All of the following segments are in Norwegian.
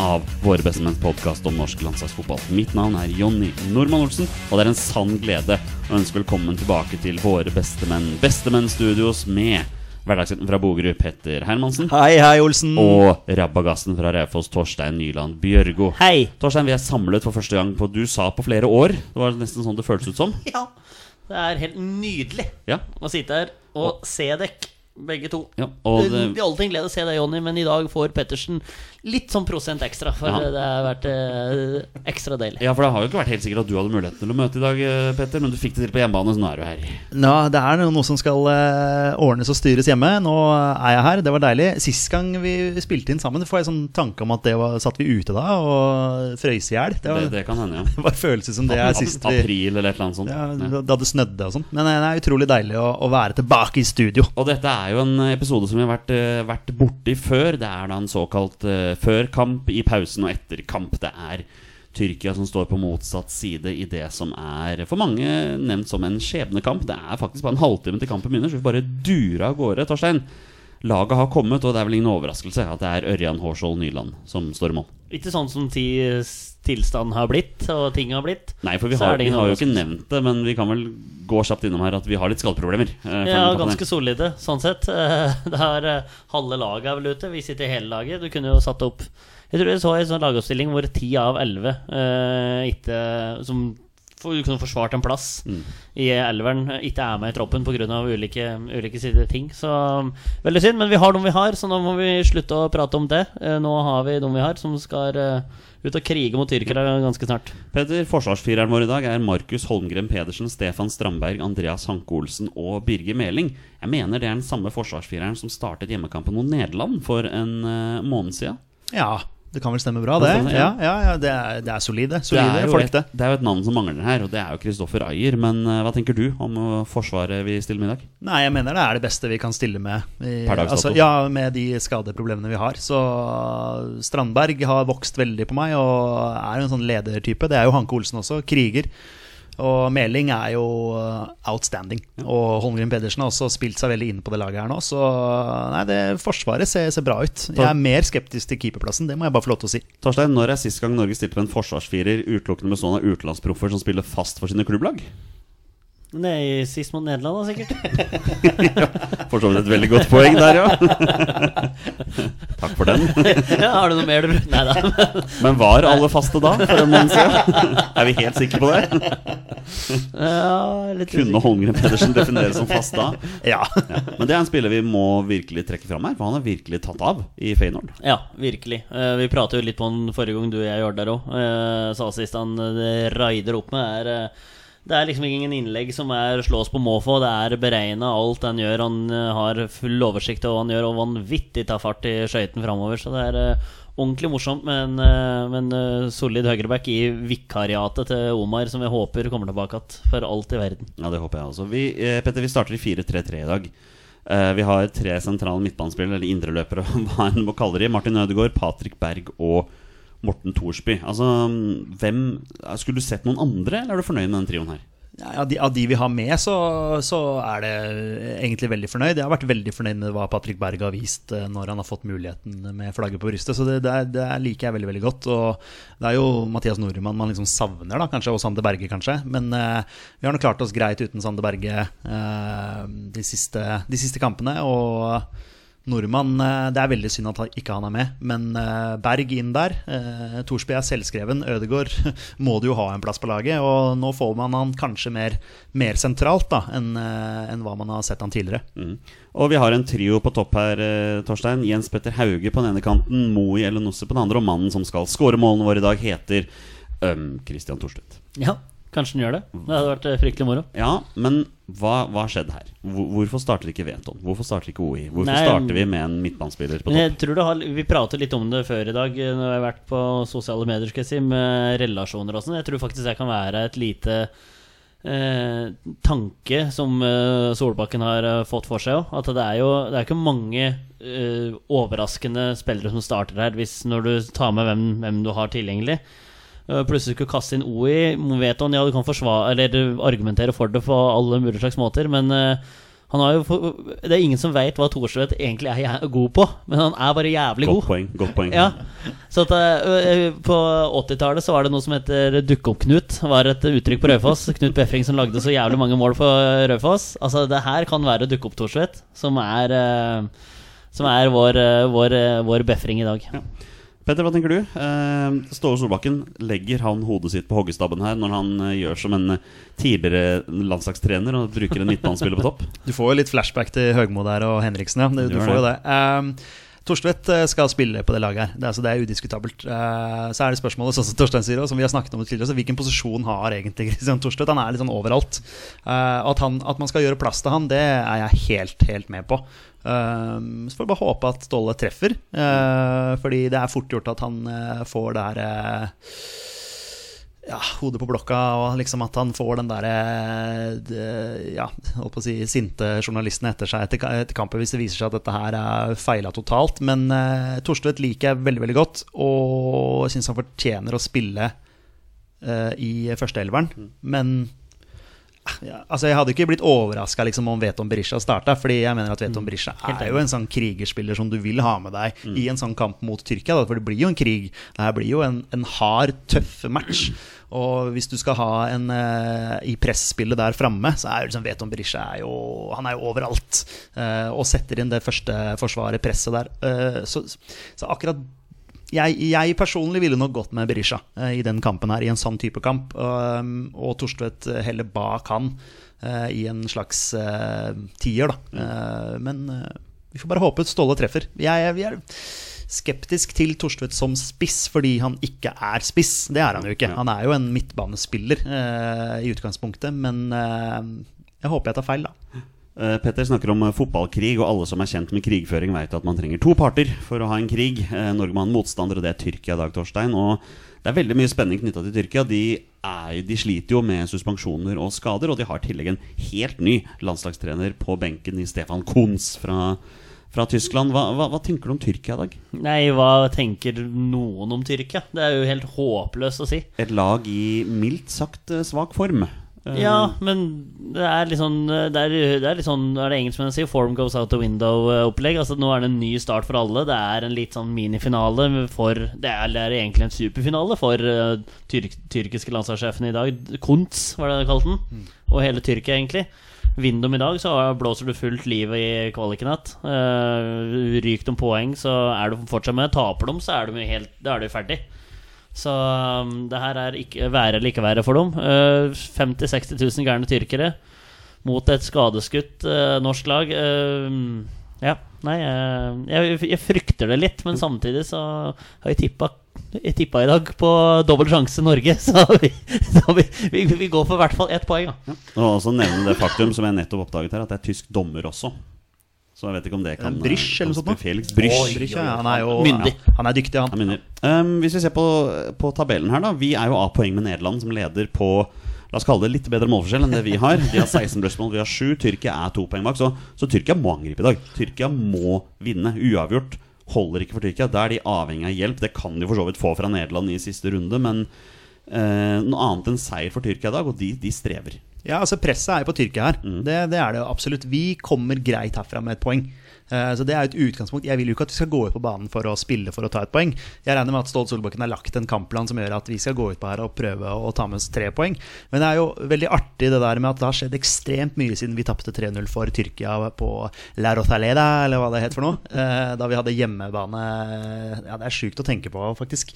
av Våre bestemenns podkast om norsk landslagsfotball. Mitt navn er Jonny Normann Olsen, og det er en sann glede å ønske velkommen tilbake til Våre bestemenn, Bestemenn Studios med hverdagshelten fra Bogerud, Petter Hermansen. Hei, hei, Olsen. Og rabagassen fra Raufoss, Torstein Nyland Bjørgo. Hei! Torstein, vi er samlet for første gang på Du sa på flere år. Det var nesten sånn det føltes ut som. Ja, det er helt nydelig Ja, å sitte her og se dekk, begge to. ja og Det det, er alltid en glede å se deg, Jonny, men i dag får Pettersen litt sånn prosent ekstra. For Ja. det har vært eh, ekstra deilig. ja, for det har jo ikke vært helt sikkert at du hadde muligheten til å møte i dag, eh, Petter, men du fikk det til på hjemmebane, så nå er du her. Ja, det er noe som skal eh, ordnes og styres hjemme. Nå er jeg her, det var deilig. Sist gang vi spilte inn sammen, får jeg sånn tanke om at det var, satt vi ute da og frøys i hjel. Det, Det, det kan hende, ja. det var følelse som det er sist vi April eller et eller annet sånt. ja, Ja. Da det snødde og sånn. Men eh, det er utrolig deilig å, å være tilbake i studio. Og dette er jo en episode som vi har vært, eh, vært borti før. Det er da en såkalt uh, før kamp, i pausen og etter kamp. Det er Tyrkia som står på motsatt side i det som er for mange nevnt som en skjebnekamp. Det er faktisk bare en halvtime til kampen begynner, så vi bare durer av gårde. Torstein, laget har kommet, og det er vel ingen overraskelse at det er Ørjan Hårskjold Nyland som står i mål. Ikke sånn som ti tilstand har blitt, og ting har blitt. Nei, for vi har, vi har jo ikke nevnt det, men vi kan vel gå kjapt innom her at vi har litt skadeproblemer. eh, Ja, ganske solide, sånn sett. Det er eh, Halve laget er vel ute. Vi sitter i hele laget. Du kunne jo satt opp Jeg tror jeg så en sånn lagoppstilling hvor ti av elleve eh, ikke Som du kunne forsvart en plass Mm. i elveren, eh, ikke er med i troppen pga. ulike, ulike sider ting. Så um, veldig synd, men vi har dem vi har, så nå må vi slutte å prate om det. Eh, Nå har vi dem vi har, som skal ut og krige mot tyrkere ganske snart. Petter, forsvarsfireren vår i dag er Markus Holmgren Pedersen, Stefan Strandberg, Andreas Hanke Olsen og Birger Meling. Jeg mener det er den samme forsvarsfireren som startet hjemmekampen mot Nederland for en uh, måned siden. Ja, det kan vel stemme bra, Det. Ja, ja. ja, det, er, det er solide. Det er, folk, et, det. det er jo et navn som mangler her, og det er jo Kristoffer Ayer. Men uh, hva tenker du om eh, forsvaret vi stiller med i dag? Nei, jeg mener det er det beste vi kan stille med. I, altså, ja, med de skadeproblemene vi har. Så Strandberg har vokst veldig på meg og er jo en sånn ledertype. Det er jo Hanke Olsen også. Kriger. Og Meling er jo uh, outstanding. Og Holmgren Pedersen har også spilt seg veldig inn på det laget her nå. Så nei, det Forsvaret ser, ser bra ut. Jeg er mer skeptisk til keeperplassen, det må jeg bare få lov til å si. Torstein, når er sist gang Norge stilte med en forsvarsfirer utelukkende bestående av utenlandsproffer som spiller fast for sine klubblag? Nei, sist mot Nederland, da, sikkert. For så vidt et veldig godt poeng der, ja. Takk for den. ja, har du noe mer du Nei da. Men var alle faste da? For en måned siden? Er vi helt sikre på det? Ja, litt Kunne Holmgren Pedersen defineres som fast da? Ja. Ja. Men det er en spiller vi må virkelig trekke fram her, for han har virkelig tatt av i Feyenoord. Ja, virkelig. Eh, vi pratet jo litt på den forrige gang du og jeg gjorde der òg. Sa sist han uh, raider opp med, er eh, Det er liksom ingen innlegg som er slås på måfå. Det er beregna alt han gjør. Han eh, har full oversikt over hva han gjør, og vanvittig tar fart i skøyten framover. Så det er eh, ordentlig morsomt med en, eh, solid høyreback i vikariatet til Omar, som jeg håper kommer tilbake igjen for alt i verden. Ja, det håper jeg også. Vi, Petter, vi starter i 4-3-3 i dag. Vi har tre sentrale midtbanespillere, eller indreløpere, hva en må kalle de. Martin Ødegaard, Patrick Berg og Morten Thorsby. Altså, hvem Skulle du sett noen andre, eller er du fornøyd med den trioen her? Ja, av, de, av de vi har med, så, så er det egentlig veldig fornøyd. Jeg har vært veldig fornøyd med hva Patrick Berg har vist eh, når han har fått muligheten med flagget på brystet. Så det, det, det er liker jeg veldig veldig godt. Og det er jo Mathias Nordmann man liksom savner, da, kanskje, og Sander Berge, kanskje. Men eh, vi har nå klart oss greit uten Sander Berge eh, de, siste, de siste kampene. Og nordmann. Eh, Det er veldig synd at han- ikke han er med, men eh, Berg inn der. Eh, Thorsby er selvskreven. Ødegaard må det jo ha en plass på laget. Og nå får man han kanskje mer, mer sentralt da enn enn hva man har sett han tidligere. Mm. Og vi har en trio på topp her, Torstein. Jens Petter Hauge på den ene kanten, Moi Elenosse på den andre, og mannen som skal skåre målene våre i dag, heter um, Christian Thorstvedt. Ja, kanskje den gjør det. Det hadde vært eh, fryktelig moro. Ja, men hva, har skjedde her? Hvorfor starter ikke Veton? Hvorfor starter ikke OI? Hvorfor Nei, starter vi med en midtbanespiller på topp? jeg tror det har, Vi pratet litt om det før i dag eh, når jeg har vært på sosiale medier skal jeg si, med relasjoner og sånn. Jeg tror faktisk det kan være et lite eh, tanke som eh, Solbakken har eh, fått for seg òg. At det er jo det er ikke mange eh, overraskende spillere som starter her, hvis når du tar med hvem, hvem du har tilgjengelig. Eh, Plutselig skulle kaste inn OI. Veton, ja, du kan forsvare Eller argumentere for det på alle mulige slags måter, men eh, han har jo Det er ingen som veit hva Thorstvedt egentlig er god på, men han er bare jævlig Godt god. poeng. godt poeng Ja, så at eh, På 80-tallet var det noe som heter 'dukke opp Knut'. Var et uttrykk på Raufoss. Knut Befring som lagde så jævlig mange mål for Raufoss. Altså Det her kan være 'dukke opp Thorstvedt', som er Som er vår, eh, vår, vår Befring i dag. Petter, hva tenker du? Eh, Ståle Solbakken, legger han hodet sitt på hoggestabben her når han eh, gjør som en eh, tidligere landslagstrener og bruker en midtbanespiller på topp? Du får jo litt flashback til Høgmo der og Henriksen, ja. Du, du får jo det. Um, Torstvedt skal spille på det laget her. Det, er- altså, det er udiskutabelt. Så er det spørsmålet, sånn som Torstein sier, også, som vi har snakket om tidligere, så hvilken posisjon har egentlig Christian Torstvedt? Han er litt sånn overalt. At, han, at man skal gjøre plass til han, det er jeg helt, helt med på. Um, så får vi bare håpe at Ståle treffer, eh, fordi det er fort gjort at han eh, får det her eh, ja, hodet på blokka, og liksom at han får den derre Ja, holdt på å si sinte journalisten etter seg etter, etter kampen hvis det viser seg at dette her er feila totalt. Men uh, Torstvedt liker jeg veldig, veldig godt, og syns han fortjener å spille eh, i førsteelveren. Men ja, altså Jeg hadde ikke blitt overraska liksom, om Veton Berisha starta, fordi jeg mener at Veton Berisha er jo en sånn krigerspiller som du vil ha med deg i en sånn kamp mot Tyrkia. Da, for det blir jo en krig. Det her blir jo en, en hard, tøff match. Og hvis du skal ha en uh, i presspillet der framme, så er jo liksom Veton Berisha er jo, han er jo overalt. Uh, og setter inn det første forsvaret, presset der. Uh, så, så akkurat jeg, jeg personlig ville nok gått med Berisha eh, i den kampen her, i en sånn type kamp. Um, og Torstvedt eh, heller bak han eh, i en slags eh, tier, da. Eh, men eh, vi får bare håpe Ståle treffer. Jeg, jeg er skeptisk til Torstvedt som spiss fordi han ikke er spiss. Det er han jo ikke. Han er jo en midtbanespiller i utgangspunktet, men jeg håper jeg tar feil, da. Eh, Petter snakker om eh, fotballkrig, og alle som er kjent med krigføring, vet at man trenger to parter for å ha en krig. Eh, Norge må ha en motstander, og det er Tyrkia i dag, Torstein. Og det er veldig mye spenning knytta til Tyrkia. De, er, de sliter jo med suspensjoner og skader, og de har i tillegg en helt ny landslagstrener på benken i Stefan Kunz fra, fra Tyskland. Hva, hva, hva tenker du om Tyrkia i dag? Nei, hva tenker noen om Tyrkia? Det er jo helt håpløst å si. Et lag i mildt sagt svak form. Eh, Ja, men det er litt sånn Det er, det er litt sånn er det engelskmennene sier? Form goes out the window-opplegg. Altså Nå er det en ny start for alle. Det er en litt sånn minifinale for Det er, det er egentlig en superfinale for uh, tyrk, tyrkiske landslagssjefen i dag. Kuntz, var det de kalte den. Og hele Tyrkia, egentlig. Vinner de i dag, så blåser du fullt livet i kvaliken igjen. Uh, ryker de poeng, så er du fortsatt med. Taper de, så er du helt Da er du ferdig. Så um, det her er ikke være eller ikke være for dem. Uh, 50 000-60 000 gærne tyrkere mot et skadeskutt uh, norsk lag. Uh, ja, nei, uh, jeg, jeg frykter det litt, men samtidig så har jeg tippa jeg tippa i dag på dobbel sjanse Norge, så vi, så vi, vi, vi går for i hvert fall ett poeng. Ja. Og også nevne det faktum som jeg nettopp oppdaget her, at det er tysk dommer også. Så jeg vet ikke om det kan Brysj eller noe sånt? Felix Brysj. Brysj ja, han er jo Myndig. Ja, han er dyktig, han. Han vinner. Um, hvis vi ser på, på tabellen her, da. Vi er jo av poeng med Nederland, som leder på La oss kalle det litt bedre målforskjell enn det vi har. De har 16 brystmål, vi har 7. Tyrkia er to poeng bak. Så, så Tyrkia må angripe i dag. Tyrkia må vinne. Uavgjort holder ikke for Tyrkia. Da er de avhengig av hjelp. Det kan de for så vidt få fra Nederland i siste runde, men eh, noe annet enn seier for Tyrkia i dag, og de, de strever. Ja, altså Presset er jo på Tyrkia her. Det, det er det absolutt. Vi kommer greit herfra med et poeng. Eh, Så det er et utgangspunkt. Jeg vil jo ikke at vi skal gå ut på banen for å spille for å ta et poeng. Jeg regner med at Ståle Solbakken har lagt en kampplan som gjør at vi skal gå ut på her og prøve å ta med oss tre poeng. Men det er jo veldig artig det der med at det har skjedd ekstremt mye siden vi tapte 3-0 for Tyrkia på La Rotaleda, eller hva det het for noe. eh, Da vi hadde hjemmebane Ja, det er sjukt å tenke på, faktisk.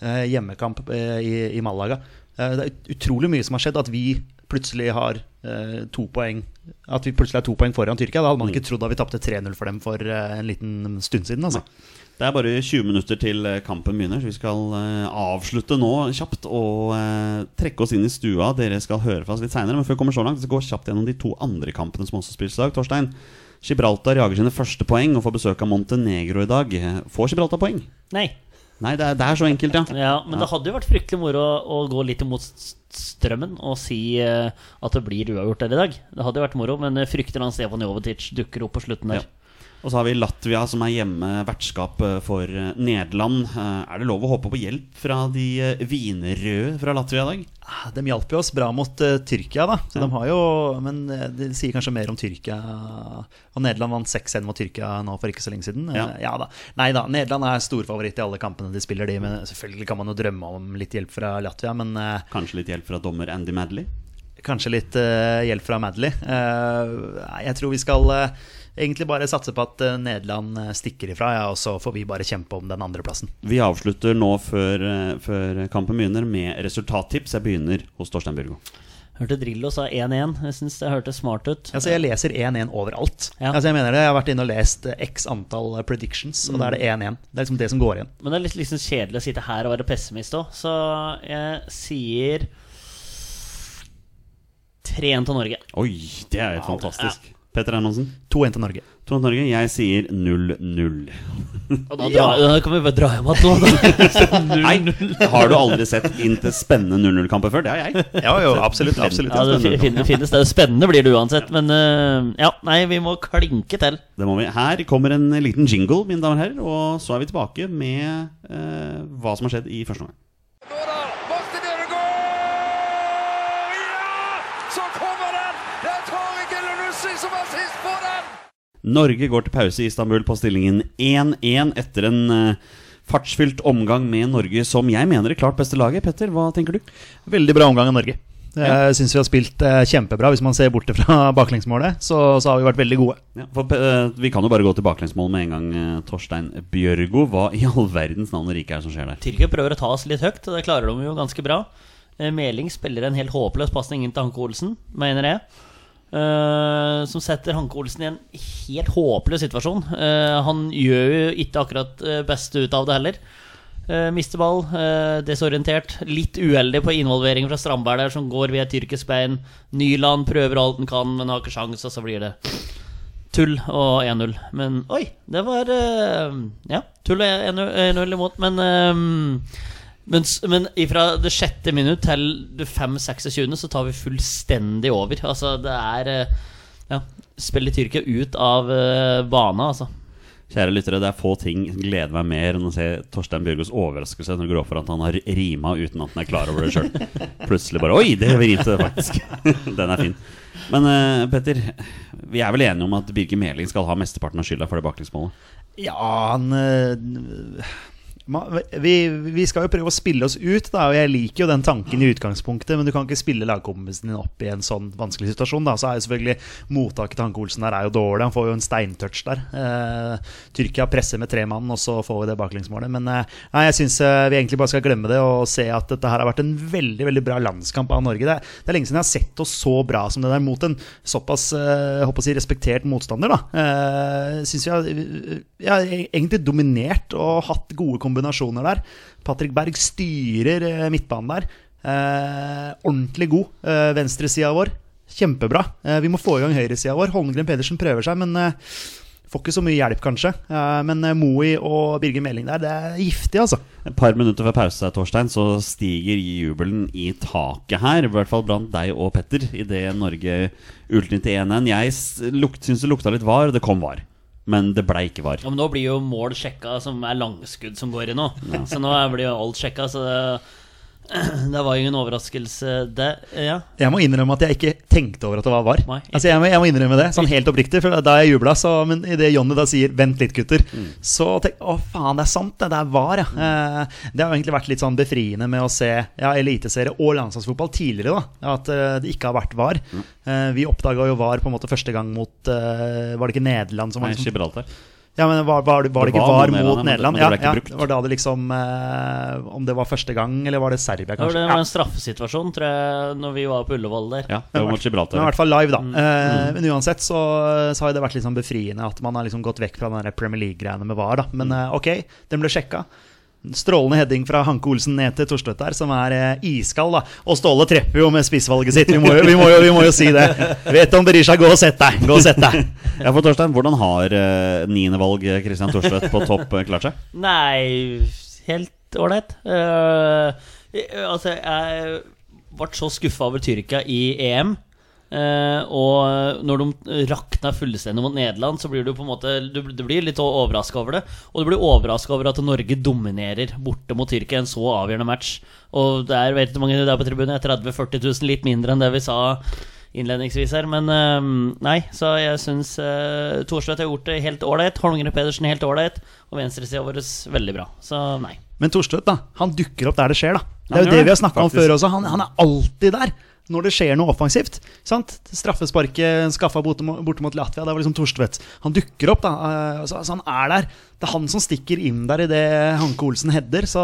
Eh, Hjemmekamp i, i Malaga. Det er utrolig mye som har skjedd. At vi plutselig har eh, to poeng At vi plutselig er to poeng foran Tyrkia. Da hadde man ikke trodd da vi tapte 3-0 for dem for eh, en liten stund siden. Altså. Det er bare 20 minutter til eh, kampen begynner, så vi skal eh, avslutte nå kjapt og eh, trekke oss inn i stua. Dere skal høre fra oss litt seinere, men før vi kommer så langt, så går vi kjapt gjennom de to andre kampene som også spilles i dag. Torstein, Gibraltar jager sine første poeng og får besøk av Montenegro i dag. Får Gibraltar poeng? Nei. Nei, det er, det er så enkelt, ja. Ja, men det hadde jo vært fryktelig moro å, å gå litt imot strømmen og si uh, at det blir uavgjort der i dag. Det hadde jo vært moro, men frykter han Stefan Jovetic dukker opp på slutten der. Ja. Og så har vi Latvia, som er hjemme vertskap eh, for eh, Nederland. Eh, Er det lov å håpe på hjelp fra de wienerrøde fra Latvia i dag? Ah, De hjalp jo oss bra mot uh, Tyrkia, da. Så de har jo, men det sier kanskje mer om Tyrkia. Og Nederland vant 6-1 mot Tyrkia nå for ikke så lenge siden. Ja. Ja da. Nei da, Nederland er storfavoritt i alle kampene de spiller, de. Men selvfølgelig kan man jo drømme om litt hjelp fra Latvia. Men uh, Kanskje litt hjelp fra dommer Andy Madley? kanskje litt uh, hjelp fra Madley. Jeg tror vi skal egentlig bare satse på at eh, Nederland eh, stikker ifra, ja, og så får vi bare kjempe om den andreplassen. Vi avslutter nå før, eh, før kampen begynner med resultattips. Jeg begynner hos Torstein Bjørgo. Hørte Drillo sa 1-1. Jeg syns det hørtes smart ut. Altså, jeg leser 1-1 overalt. Ja. Altså, jeg mener det, jeg har vært inne og lest x antall predictions, og da er det 1-1. Det er liksom det som går igjen. Men det er litt liksom kjedelig å sitte her og være pessimist òg, så jeg sier 3-1 til Norge. Oi, det er jo fantastisk. Petter Hermansen, 2-1 til Norge. Trond Norge. Jeg sier 0-0. Da, da kan vi bare dra hjem igjen nå, da. Nei, har du aldri sett inn til spennende 0-0-kamper før? Det har jeg. Ja, jo, absolutt. absolutt. Ja, det fi- finnes, finnes det. Spennende blir det uansett. Men eh, ja, nei, vi må klinke til. Det må vi. Her kommer en liten jingle, mine damer og herrer, og så er vi tilbake med eh, hva som har skjedd i første omgang. Nå da, Martin Ødegaard! Ja! Så kommer den! Det er Tariq Elunussi som er sist på den! Norge går til pause i Istanbul på stillingen 1-1 etter en uh, fartsfylt omgang med Norge som jeg mener er klart beste laget. Petter, hva tenker du? Veldig bra omgang av Norge. Jeg syns vi har spilt eh, kjempebra. Hvis man ser bort fra baklengsmålet, så, så har vi vært veldig gode. Ja, for, eh, vi kan jo bare gå til baklengsmål med en gang. eh, Torstein Bjørgo, hva i all verdens navn og rike er det som skjer der? Tyrkia prøver å ta oss litt høyt, og det klarer de jo ganske bra. Eh, Meling spiller en helt håpløs pasning inn til Hanke Olsen, mener jeg. Eh, som setter Hanke Olsen i en helt håpløs situasjon. Uh, han gjør jo ikke akkurat best beste ut av det heller. Uh, mister ball, eh, desorientert. Litt uheldig på involvering fra Strandberg der, som går via tyrkisk bein. Nyland prøver alt han kan, men har ikke sjans, og så blir det tull og 1-0. Men oi, det var eh, Ja, tull og 1-0 imot, men eh, men, men fra det sjette minutt til det 5-26 så tar vi fullstendig over. Altså, det er eh, Ja, spiller Tyrkia ut av uh, bana, altså. Kjære lyttere, det er få ting som gleder meg mer enn å se Torstein Bjørgos overraskelse når det går opp for at han har rima uten at han er klar over det sjøl. Plutselig bare Oi, det rimte faktisk! Den er fin. Men uh, Petter, vi er vel enige om at Birger Meling skal ha mesteparten av skylda for det baklengsmålet? Ja, han eh, ma- vi, vi skal jo prøve å spille oss ut, da, og jeg liker jo den tanken i utgangspunktet, men du kan ikke spille lagkompisen din opp i en sånn vanskelig situasjon. Da. Så er jo selvfølgelig mottaket til Hanke Olsen der er jo dårlig, han får jo en steintouch der. Eh, Tyrkia presser med tre mann, og så får vi det baklengsmålet. Men eh, jeg syns eh, vi egentlig bare skal glemme det og se at dette her har vært en veldig veldig bra landskamp av Norge. Det, det er lenge siden jeg har sett oss så bra som det der mot en såpass eh, håper å si, respektert motstander. da eh, Syns vi har, vi har egentlig dominert og hatt gode kombinasjoner der. Patrick Berg styrer eh, midtbanen der. Eh, ordentlig god. Eh, Venstresida vår, kjempebra. Eh, vi må få i gang høyresida vår. Holmgren Pedersen prøver seg, men eh, får ikke så mye hjelp, kanskje. Eh, men Moey og Birger Meling der, det er giftig, altså. Et par minutter før pause Torstein, så stiger jubelen i taket her. I hvert fall blant deg og Petter idet Norge utnytter 1-1. Jeg syns det lukta litt var, det kom var. Men det blei ikke var. Ja, men nå blir jo mål sjekka som er langskudd som går i nå. Så nå blir jo alt sjekka. Så det, var jo ingen overraskelse, det. Ja. Jeg må innrømme at jeg ikke tenkte over at det var VAR. Nei. Altså jeg, må, jeg må innrømme det, sånn helt oppriktig. For da jeg jubla, så Men idet Jonny da sier 'vent litt, gutter', så tenk Å, faen, det er sant, det. Det er VAR, ja. Mm. det har jo egentlig vært litt sånn befriende med å se ja, eliteserie og landslagsfotball tidligere, da. At eh, det ikke har vært VAR. Mm. vi oppdaga jo VAR på en måte første gang mot eh, Var det ikke Nederland som var Nei, Gibraltar. Gibraltar. Ja, men var, var, var det Det ikke var VAR mot Nederland, men det- men det Ja, ja, det var da det liksom eh, Om det var første gang, eller var det Serbia, kanskje? det var en straffesituasjon, tror jeg, når vi var på Ullevål der. Ja, det var mot Men i hvert fall live, da. Mm. Eh, men uansett så, så har det vært litt sånn befriende at man har liksom gått vekk fra den der Premier League-greiene med VAR. da Men mm. ok, den ble sjekka. Strålende heading fra Hanke Olsen ned til Torstvedt der, som er eh, iskald. da Og Ståle trepper jo med spissvalget sitt, vi må jo, vi må jo, vi må jo si det. Vet om Berisha, gå og sett deg! Gå og sett deg! Ja, for Torstein, hvordan har eh, niendevalg Christian Torstvedt på topp eh, klart seg? Nei, helt ålreit. Uh, altså, jeg ble så skuffa over Tyrkia i EM. Eh, og når de rakna fullstendig mot Nederland, så blir du på en måte Du, du blir litt overraska over det. Og du blir overraska over at Norge dominerer borte mot Tyrkia en så avgjørende match. Og det er vet du mange det er på tribunen? 30 000-40 000, litt mindre enn det vi sa innledningsvis her. Men eh, nei, så jeg syns uh, Thorstvedt har gjort det helt ålreit. Holmgren Pedersen helt ålreit. Og venstresida vår veldig bra. Så nei. Men Thorstvedt da. Han dukker opp der det skjer, da. Det er jo det det, vi har snakka om før også. Han, han er alltid der når det skjer noe offensivt. Sant? Straffesparket skaffa borte mot, Latvia, det var liksom Torstvedt. Han dukker opp, da. eh, Så, så han er der. Det er han som stikker inn der idet Hanke Olsen header, så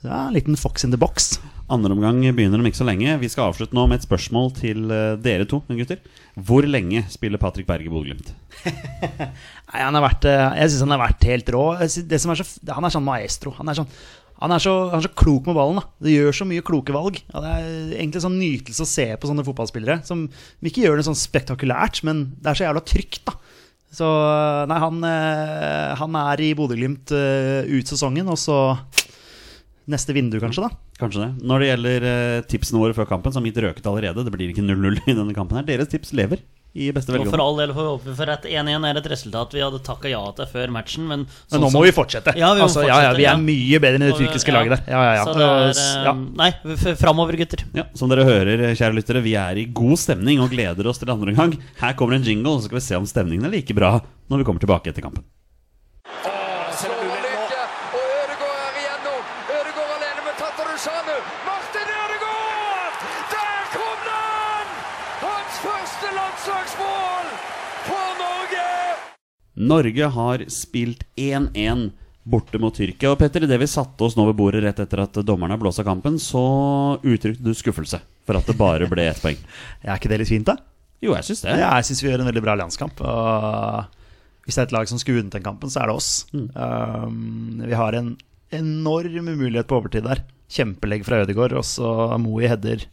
ja, en liten fox in the box. Andre omgang begynner om ikke så lenge. Vi skal avslutte nå med et spørsmål til eh, dere to, gutter. Hvor lenge spiller Patrick Berge Bodø-Glimt? Eh, jeg syns han har vært helt rå. Det som er så, han er sånn maestro. Han er, sånn, han, er så, han er så klok med ballen. da Det gjør så mye kloke valg. Ja, det er egentlig sånn nytelse å se på sånne fotballspillere. Som ikke gjør det sånn spektakulært, men det er så jævla trygt. da Så nei, han, eh, han er i Bodø-Glimt eh, ut sesongen, og så neste vindu, kanskje, da. Kanskje det. Når det gjelder eh, tipsene våre før kampen, har mitt røket allerede. Det blir ikke 0-0 i denne kampen her. Deres tips lever i beste Og for all del får vi håpe for at 1-1 er et resultat vi hadde takka ja til før matchen, men Men sånn nå som- må vi fortsette. Ja, vi må altså, ja, ja, vi er mye bedre enn det tyrkiske laget der. Ja, ja, ja. Er, eh. Nei, framover, gutter. Ja, Som dere hører, kjære lyttere, vi er i god stemning og gleder oss til andre gang. Her kommer en jingle, så skal vi se om stemningen er like bra når vi kommer tilbake etter kampen. Lykke, og Ødegaard er igjennom. Ødegaard alene med Tatarusanu. Martin Ødegaard! Der kom den! Hans første landslagsmål for Norge! Norge har spilt 1-1 borte mot Tyrkia. Og Petter, idet vi satte oss nå ved bordet rett etter at dommerne blåste av kampen, så uttrykte du skuffelse for at det bare ble ett poeng. Er ikke det litt fint, da? Jo, jeg syns det. Ja, jeg syns vi gjør en veldig bra landskamp. Og hvis det er et lag som skulle vunnet den kampen, så er det oss. Um, vi har en enorm mulighet på overtid der. Kjempelegg fra Ødegaard, og så Moe header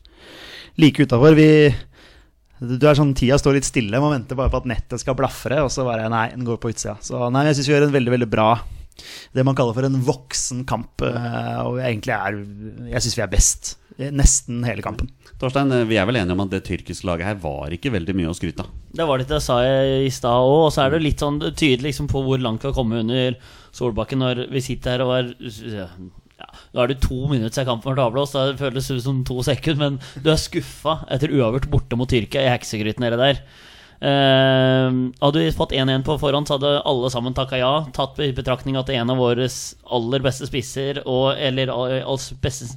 like utafor. Vi du er sånn, Tida står litt stille, man venter bare på at nettet skal blafre, og så bare Nei, den går på utsida. Så nei, jeg syns vi gjør en veldig, veldig bra det man kaller for en voksen kamp. eh, Og egentlig er Jeg syns vi er best nesten hele kampen. Torstein, vi er vel enige om at det tyrkiske laget her var ikke veldig mye å skryte av. Det var det jeg sa i stad òg, og så er det litt sånn tydelig liksom, på hvor langt vi har kommet under Solbakken når vi sitter her og er ja, Nå er det to minutter siden kampen var avblåst, det føles ut som to sekunder, men du er skuffa etter uavgjort borte mot Tyrkia i heksegryten nede der. Eh, hadde vi fått 1-1 på forhånd, så hadde alle sammen takka ja. Tatt i betraktning at en av våre aller beste spisser, og, eller all- beste,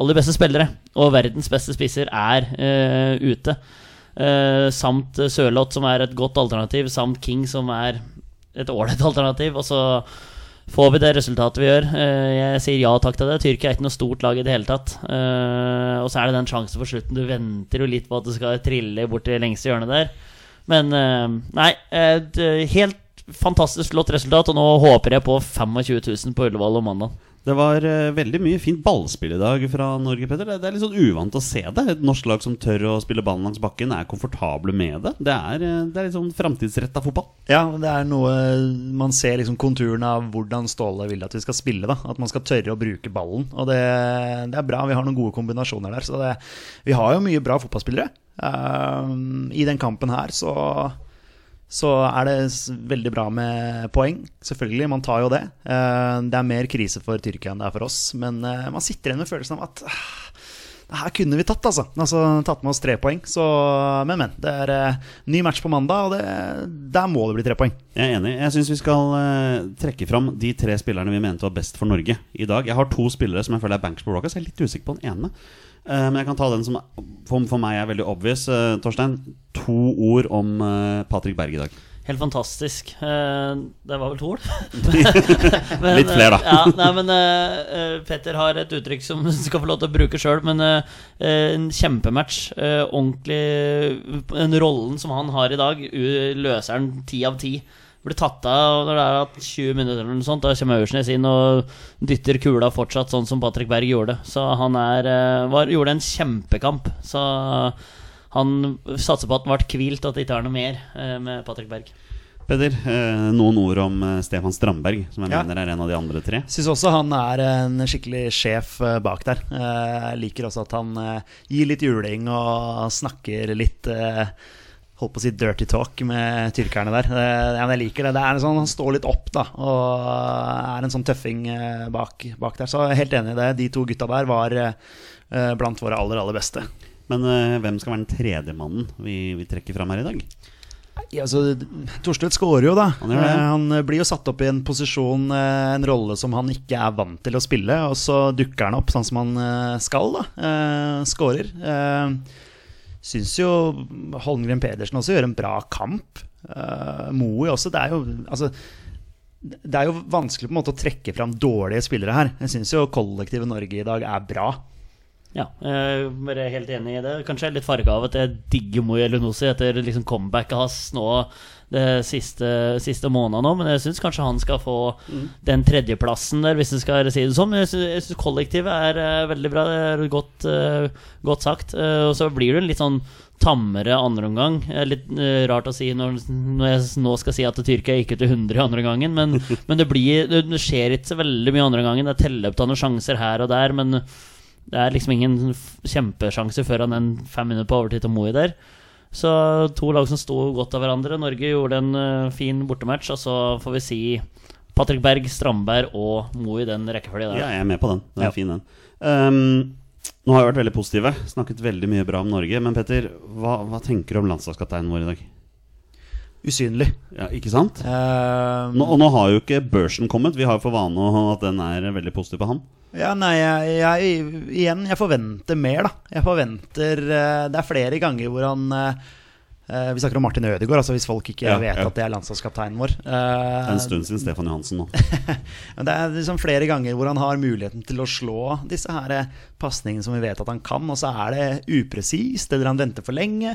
aller beste spillere, og verdens beste spisser, er eh, ute. Eh, samt Sørloth, som er et godt alternativ, samt King, som er et ålreit alternativ. Og så får vi det resultatet vi gjør. Eh, jeg sier ja takk til det. Tyrkia er ikke noe stort lag i det hele tatt. Eh, og så er det den sjansen på slutten. Du venter jo litt på at det skal trille bort til lengste hjørnet der. Men eh, nei, helt fantastisk flott resultat. Og nå håper jeg på 25 000 på Ullevål om mandag. Det var eh, veldig mye fint ballspill i dag fra Norge, Petter. Det, er litt sånn uvant å se det. Et norsk lag som tør å spille ballen langs bakken, er komfortable med det. Det er, eh, det er litt sånn framtidsretta fotball. Ja, det er noe Man ser liksom konturen av hvordan Ståle vil at vi skal spille. da At man skal tørre å bruke ballen. Og det, det er bra. Vi har noen gode kombinasjoner der. Så vi har jo mye bra fotballspillere. Um, I den kampen her så så er det veldig bra med poeng. Selvfølgelig, man tar jo det. Eh, Det er mer krise for Tyrkia enn det er for oss. Men eh, man sitter igjen med følelsen av at ah, her kunne vi tatt, altså. altså tatt med oss tre poeng. Så, men, men. Det er eh, ny match på mandag, og det, der må det bli tre poeng. Jeg er enig. Jeg syns vi skal eh, trekke fram de tre spillerne vi mente var best for Norge i dag. Jeg har to spillere som jeg føler er bankers på Rockers. Jeg er litt usikker på den ene. Eh, men jeg kan ta den som for, meg er veldig obvious. Eh, Torstein, to ord om eh, Patrick Berg i dag. Helt fantastisk. Det var vel to ord? Litt flere, da. Ja, nei, men Petter har et uttrykk som han skal få lov til å bruke sjøl, men en kjempematch. Ordentlig Den rollen som han har i dag, løser han ti av ti. Blir tatt av når det er 20 minutter eller noe sånt. Da kommer Aursnes inn og dytter kula fortsatt, sånn som Patrick Berg gjorde. Så han er, eh, var, gjorde en kjempekamp. Så han satser på at han ble hvilt, og at det ikke er noe mer eh, med Patrick Berg. Peder, eh, noen ord om Stefan Strandberg, som jeg Ja. mener er en av de andre tre. Syns også han er en skikkelig sjef bak der. Eh, Jeg liker også at han gir litt juling og snakker litt Holdt på å si dirty talk med tyrkerne der. Det men jeg liker det. det er en sånn, han står litt opp da og er en sånn tøffing eh, bak, bak der. Så jeg er helt enig i det. De to gutta der var eh, eh, blant våre aller, aller beste. Men eh, hvem skal være den tredje mannen vi, vi trekker fram her i dag? Ja, altså, Thorstvedt skårer jo, da. Han. Eh, Han blir jo satt opp i en posisjon, eh, en rolle som han ikke er vant til å spille. Og så dukker han opp sånn som han eh, skal, da. Eh, Skårer. Eh, Syns jo Holmgren Pedersen også gjør en bra kamp. Uh, Moe også. Det er jo altså det er jo vanskelig på en måte å trekke fram dårlige spillere her. Jeg syns jo kollektivet Norge i dag er bra. Ja, jeg er helt enig i det. Kanskje jeg er litt farga av at jeg digger Moe Elunosi etter liksom comebacket hans nå det siste, siste måneden nå, men jeg syns kanskje han skal få den tredjeplassen der, hvis en skal si det sånn. Men jeg syns- kollektivet er eh, veldig bra. Det er godt, eh, godt sagt. Eh, og så blir det en litt sånn tammere andreomgang. Litt uh, rart å si når, når jeg nå skal si at Tyrkia gikk ut til 100 i andre gangen, men, men det, blir, det, det skjer ikke så veldig mye andre gangen. Det er telløp av noen sjanser her og der, men det er liksom ingen kjempesjanse før han er fem minutter på overtid til Moi der. Så to lag som sto godt av hverandre. Norge gjorde en eh, fin bortematch, og så får vi si Patrick Berg, Strandberg og Mo i den rekkefølgen der. Ja, jeg er med på den. Den er Ja. fin, den. Um, nå har vi vært veldig positive, snakket veldig mye bra om Norge. Men Petter, hva, hva tenker du om landslagskapteinen vår i dag? Usynlig. Ja, ikke sant? Uh, Nå, og nå har jo ikke børsen kommet. Vi har jo for vane at den er veldig positiv på han. Ja, nei, jeg, jeg, igjen, jeg forventer mer, da. Jeg forventer uh, Det er flere ganger hvor han eh, Vi snakker om Martin Ødegaard, altså hvis folk ikke Ja, vet ja. at det er landslagskapteinen vår. Det er en stund siden Stefan Johansen nå. det er liksom flere ganger hvor han har muligheten til å slå disse her pasningene som vi vet at han kan, og så er det upresist, eller han venter for lenge.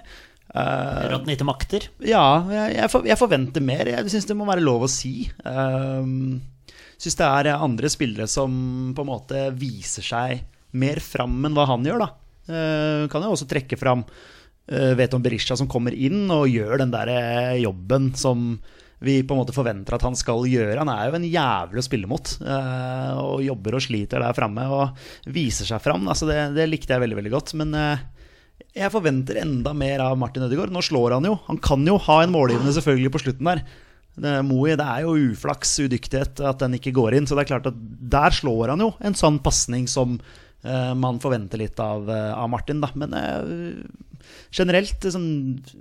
Eh, Råtne han makter. ja, jeg, jeg, for, jeg forventer mer. Jeg syns det må være lov å si. Uh, syns det er andre spillere som på en måte viser seg mer fram enn hva han gjør, da. Uh, kan jo også trekke fram uh, Veton Berisha som kommer inn og gjør den der jobben som vi på en måte forventer at han skal gjøre. Han er jo en jævlig å spille mot. Uh, og jobber og sliter der framme og viser seg fram. Altså det, det likte jeg veldig veldig godt. Men eh, jeg forventer enda mer av Martin Ødegaard. Nå slår han jo. Han kan jo ha en målgivende selvfølgelig på slutten der. Det, Moi, det er jo uflaks, udyktighet, at den ikke går inn. Så det er klart at der slår han jo en sånn pasning som uh, man forventer litt av, uh, av Martin, da. Men uh, generelt liksom,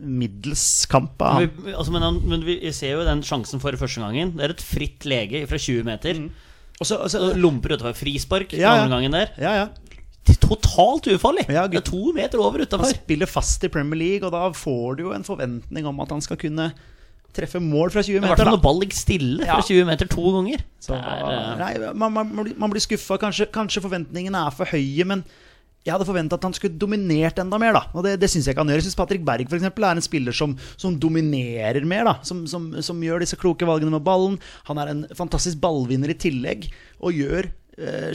middels kamp av Men, altså, men, han, men vi ser jo den sjansen for første gangen. Det er et fritt lege fra 20 meter. Og så- og så- Så Lomper utover frispark Mm. Ja, ja. gangen der. Ja, ja. Totalt ufarlig! Ja, gutt. to meter over Han spiller fast i Premier League, og da får du jo en forventning om at han skal kunne treffe mål fra 20 I hvert meter. fall når ball ligger stille Ja. fra 20 meter to ganger. Så, er, eh, nei, man, man, man blir- skuffa. Kanskje, kanskje forventningene er for høye, men jeg hadde forventa at han skulle dominert enda mer. da Og det, det syns jeg ikke han gjør. Jeg syns Patrick Berg for eksempel, er en spiller som, som dominerer mer. da som, som, som gjør disse kloke valgene med ballen. Han er en fantastisk ballvinner i tillegg, og gjør